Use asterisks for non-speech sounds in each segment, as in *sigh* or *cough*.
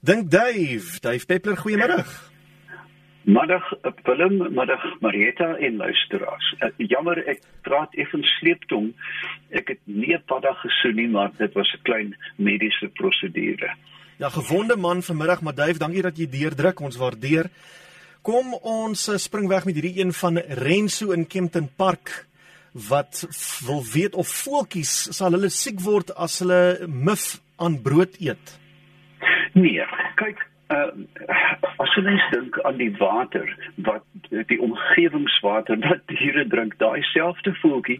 Dink Dave, Dave Peppler, goeiemôre. Middag Willem, middag Marieta en luisteraars. Uh, jammer ek praat effens sleeptong. Ek het nie paddag gesoen nie, maar dit was 'n klein mediese prosedure. Ja, gewonde man vanmiddag, maar Dave, dankie dat jy deurdruk. Ons waardeer. Kom ons uh, spring weg met hierdie een van Renso in Kempton Park wat wil weet of voeltjies sal hulle siek word as hulle mif aan brood eet. Nee, kyk, uh, as jy mens dink aan die water wat die omgewingswater wat diere drink, daai selfde voeltjie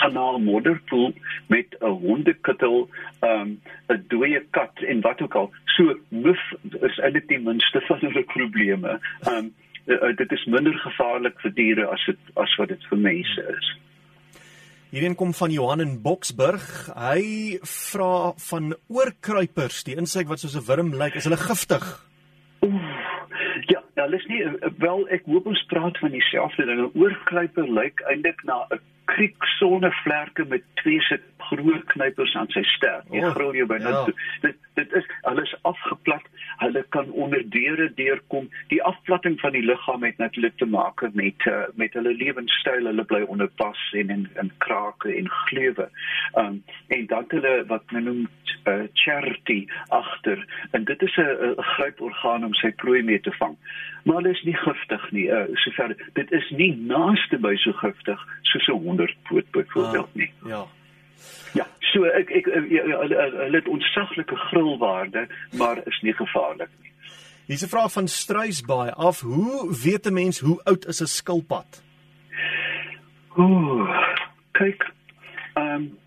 gaan na 'n modderpoel met 'n hondekittel, um, 'n um, dooie kat en wat ook al. So mif is eintlik die minste van hulle probleme. Um, uh, dit is minder gevaarlik vir diere as dit as wat dit vir mense is. Hierheen kom van Johan in Boksburg. Hy vra van oorkruipers, die insek wat soos 'n wurm lyk, is hulle giftig? Oef, ja, nou is nie wel ek hoop ons praat van dieselfde ding. 'n Oorkruiper lyk eintlik na 'n kriek sonnevlerke met twee se groot knypers aan sy ster. Jy oh, gril jou byna ja. toe. Dit dit is alles afgeplat. Hulle kan onder deure deurkom. Die afplatting van die liggaam het natuurlik te maak met uh, met hulle lewenstyl. Hulle bly onder pas en in in krake en gleuwe. Um en dan hulle wat men noem uh, charity agter. En dit is 'n gryporgaan om sy prooi mee te vang. Maar hulle is nie giftig nie. Uh, sover dit is nie naaste by so giftig soos 'n honderdpoot byvoorbeeld nie. Ah, ja. Ja, so ek ek eh, ja, ja, hulle het ontsaglike grillwaarde, maar is nie gevaarlik nie. Hier's 'n vraag van Struisbaai af, hoe weet 'n mens hoe oud is 'n skilpad? Ooh, kyk. Ehm um,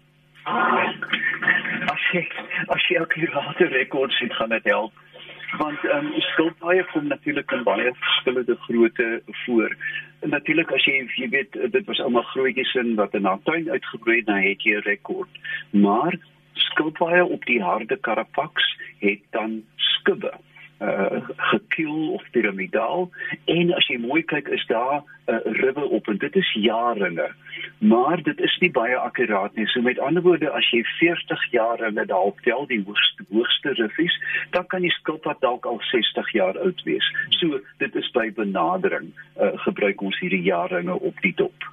as jy as jy ook hier water rekords het gaan dit help want ehm um, skilpaaie kom natuurlik in baie verskillende grootte voor. Natuurlik as jy jy weet dit was ouma grootjies in wat in haar tuin uitgebroei het, dan het jy 'n rekord. Maar skilpaaie op die harde karapaks het dan skubbe uh gekiel of piramidaal. En as jy mooi kyk is daar 'n uh, ribbe op en dit is jaringe. Maar dit is nie baie akkuraat nie. So met ander woorde as jy 40 jaar hulle dalk tel die hoogste hoogste riffies dan kan die skilpad dalk al 60 jaar oud wees. So dit is by benadering uh, gebruik ons hierdie jaringe op die dop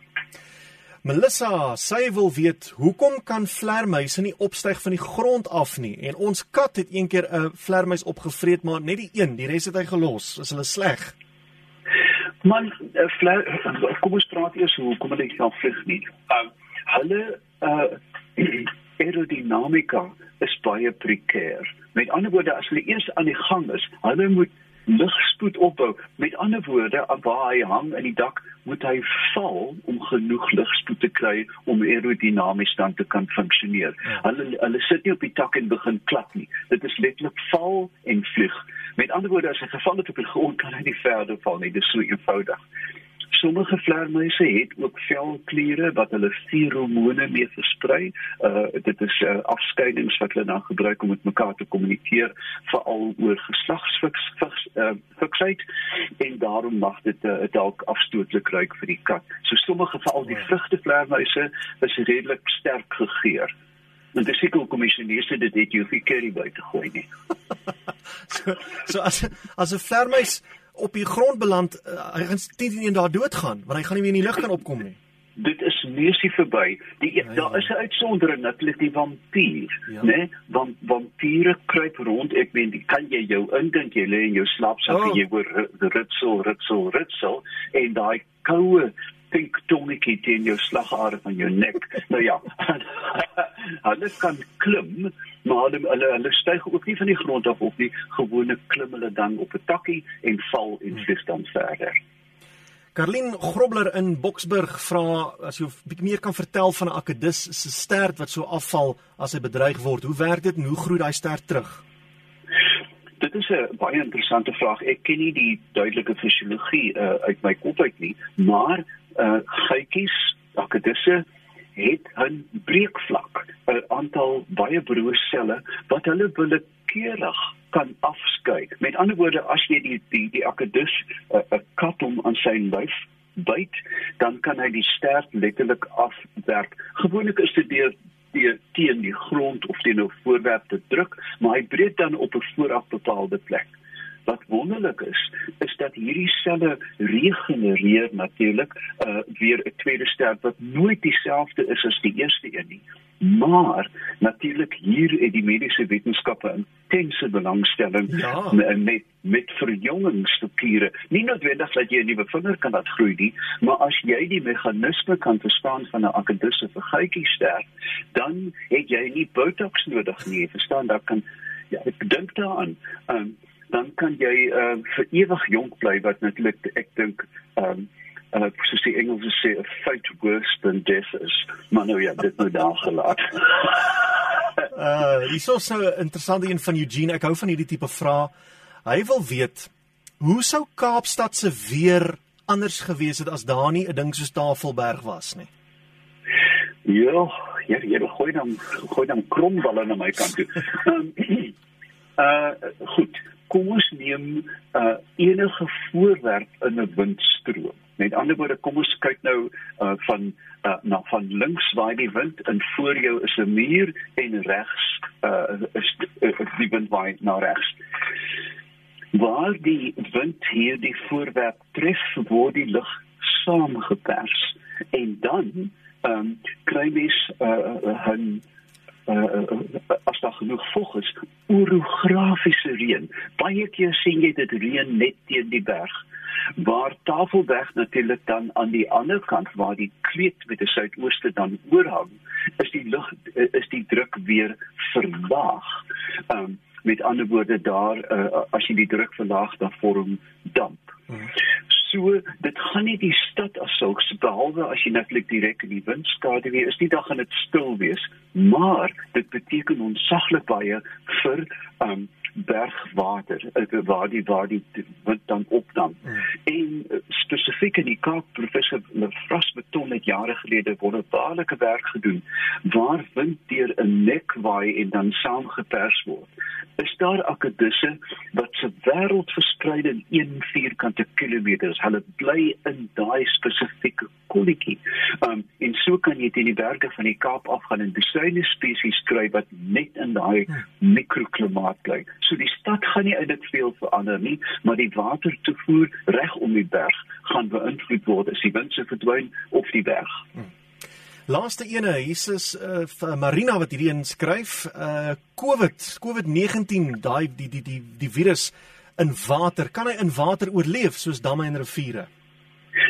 Melissa, sy wil weet hoekom kan vlermuise nie opstyg van die grond af nie? En ons kat het eendag 'n vlermuis opgevreet, maar net die een, die res het hy gelos. Is hulle sleg? Man, uh, vler, kom ons praat eers hoe kom hulle kan vlieg nie. Uh, hulle *clears throat* uh aerodinamika is baie prekêr. Met ander woorde, as hulle eers aan die gang is, hulle moet lugspoed opbou. Met ander woorde, waar hy hang in die dak, moet hy val om genoeg lugspoed te kry om aerodinamies dan te kan funksioneer. Ja. Hulle hulle sit nie op die tak en begin klap nie. Dit is letterlik val en vlieg. Met ander woorde, as hy geval het op die grond, kan hy nie verder val nie. Dit is so eenvoudig. Sommige vleermuise het ook velkliere wat hulle feromone mee versprei. Uh dit is uh, afskeidings wat hulle dan gebruik om met mekaar te kommunikeer, veral oor geslagsfiks uh fiksheid en daarom mag dit uh, dalk afstootlik ruik vir die kat. So sommige veral die vrugtevleermuise is redelik sterk gegeur. En dis seker hoekom die Chinese dit het jy vir curry by te gooi nie. *laughs* so, so as as 'n vleermuis op die grond beland, uh, hy gaan 10 teen 1 daar doodgaan, want hy gaan nie weer in die lug kan opkom nie. Dit is neusie verby. Die ja, ja. daar is 'n uitsondering natuurlik die vampier, ja. né? Want vampiere kruip rond. Ek meen, kan jy jou indink jy lê in jou slaapsak oh. en jy hoor ritsel, ritsel, ritsel en daai koue pink tongetjie teen jou slagare van jou nek. nou ja. *laughs* Hulle kan klim maar hulle hulle, hulle styg ook nie van die grond af op nie gewone klim hulle dan op 'n takkie en val en vlieg dan verder Karlin Grobler in Boksburg vra as jy 'n bietjie meer kan vertel van 'n akedus se stert wat so afval as hy bedreig word. Hoe werk dit en hoe groei daai stert terug? Dit is 'n baie interessante vraag. Ek ken nie die duidelike fisiologie uh, uit my kop uit nie, maar uh geitjies, akedusse het 'n breekvlak, 'n aantal baie broe selle wat hulle willekeurig kan afskei. Met ander woorde, as jy die die die akedus 'n uh, kat om aan sy lyf byt, dan kan hy die stert letterlik afwerk. Gewoonlik is dit deur teen teen die grond of teen 'n voorwerp te druk, maar hy breek dan op 'n vooraf bepaalde plek. Wat wonderlik is, is dat hierdie selle regenereer natuurlik uh, weer 'n tweede ster wat nooit dieselfde is as die eerste een nie. Maar natuurlik hier het die mediese wetenskappe intense belangstelling ja. met met verjongingsstrukture. Nie noodwendig dat jy 'n nuwe vinger kan laat groei nie, maar as jy die meganisme kan verstaan van 'n akkedisse vergytjiester, dan het jy nie botox nodig nie. Verstaan, dan kan ja, ek dink daaraan. Um, dan kan jy uh, vir ewig jonk bly wat natuurlik ek dink um, uh soos die Engelse sê a fate worse than death is. Maar nou ja dit nou daar gelaat. *laughs* Uh dis so 'n interessante een van Eugene. Ek hou van hierdie tipe vrae. Hy wil weet hoe sou Kaapstad se weer anders gewees het as daar nie 'n ding soos Tafelberg was nie? Ja ja jy gooi dan gooi dan kromballe na my kant toe. Um, *laughs* *clears throat* uh goed kom ons neem uh enige voorwerp in 'n windstroom Met ander woorde, kom ons kyk nou uh, van uh, na van links waai die wind en voor jou is 'n muur en regs uh, is uh, die wind waai na regs. Waar die wind hier die voorwerp tref, word die lug saamgepers en dan um, kry mens uh, 'n uh, as daar genoeg vog is, orografiese reën. Baie keer sien jy dit reën net teen die berg waar Tafelberg natuurlik dan aan die ander kant waar die kleed met die suidooste dan oorhang is die lug is die druk weer verlaag. Ehm um, met ander woorde daar uh, as jy die druk verlaag dan vorm damp. So dit gaan nie die stad as sulks behalwe as jy natuurlik direk in die windskade weer is nie dan gaan dit stil wees, maar dit beteken onsaglik baie vir um, bergwater uh, waar die waar die wind dan opdam. Mm. En uh, spesifiek in die Kaap professor Lefras beton het jare gelede wonderbaarlike werk gedoen waar wind deur 'n nek waai en dan saamgepers word. Is daar akkedisse wat se wêreld versprei in 1 vierkante kilometers. Hulle bly in daai spesifieke kolletjie. Um en so kan jy teen die berge van die Kaap afgaan en besyne spesies kry wat net in daai mm. mikroklimaat bly. So die stad gaan nie eintlik veel verander nie, maar die watertoevoer reg om die berg gaan beïnvloed word as die wind se verdwyn of die berg. Hmm. Laaste ene, Jesus uh, Marina wat hierdie inskryf, uh COVID, COVID-19, daai die die die die virus in water, kan hy in water oorleef soos damme en riviere?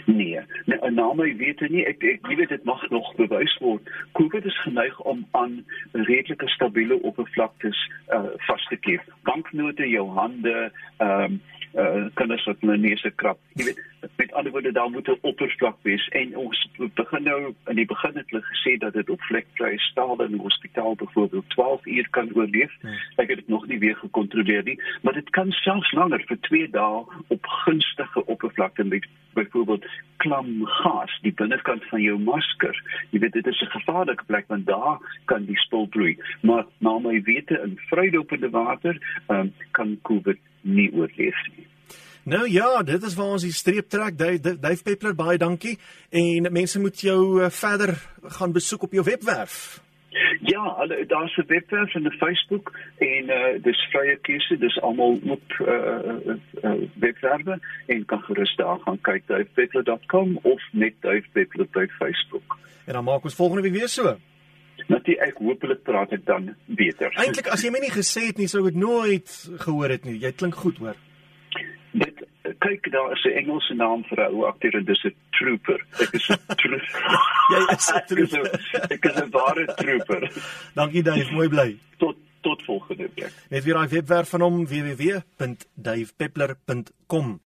Nee, nee na my wete nie ek ek weet dit mag nog bewys word. COVID is geneig om aan redelike stabiele oppervlaktes uh, vas te keer. Banknote jou hande, ehm um, uh, kinders wat hulle neuse krap. Jy weet, met ander woorde daar moet 'n oppervlak wees en ons begin nou in die begin het hulle gesê dat dit op vlekvrye stale in 'n hospitaal byvoorbeeld 12 uur kan oorleef. Hmm. Ek het dit nog nie weer gekontroleer nie, maar dit kan selfs langer vir 2 dae op gunstige oppervlakte met byvoorbeeld klam gas die binnekant van jou masker. Jy weet dit is 'n gevaarlike plek want daar kan die spul broei. Maar na my wete in vrydopende water um, kan COVID nie oorleef nie. Nou ja, dit is waar ons die streep trek. Dave, Peppler, baie dankie. En mense moet jou uh, verder gaan besoek op jou webwerf. Ja, hulle daar's 'n webwerf en 'n Facebook en uh dis vrye keuse, dis almal op uh, uh, uh webwerwe en kan gerus daar gaan kyk davepeppler.com of net davepeppler op Facebook. En dan maak ons volgende week weer so. Natuurlik, ek hoop hulle praat dit dan beter. Eintlik as jy my nie gesê het nie, sou ek nooit gehoor het nie. Jy klink goed, hoor. Kyk daar is 'n Engelse naam vir 'n ou akteur en dis 'n trooper. Ek is 'n *laughs* trooper. jy *laughs* is 'n trooper. ek is 'n ware trooper. Dankie Dave, mooi bly. Tot tot volgende week. Net weer daai webwerf van hom www.davepeppler.com.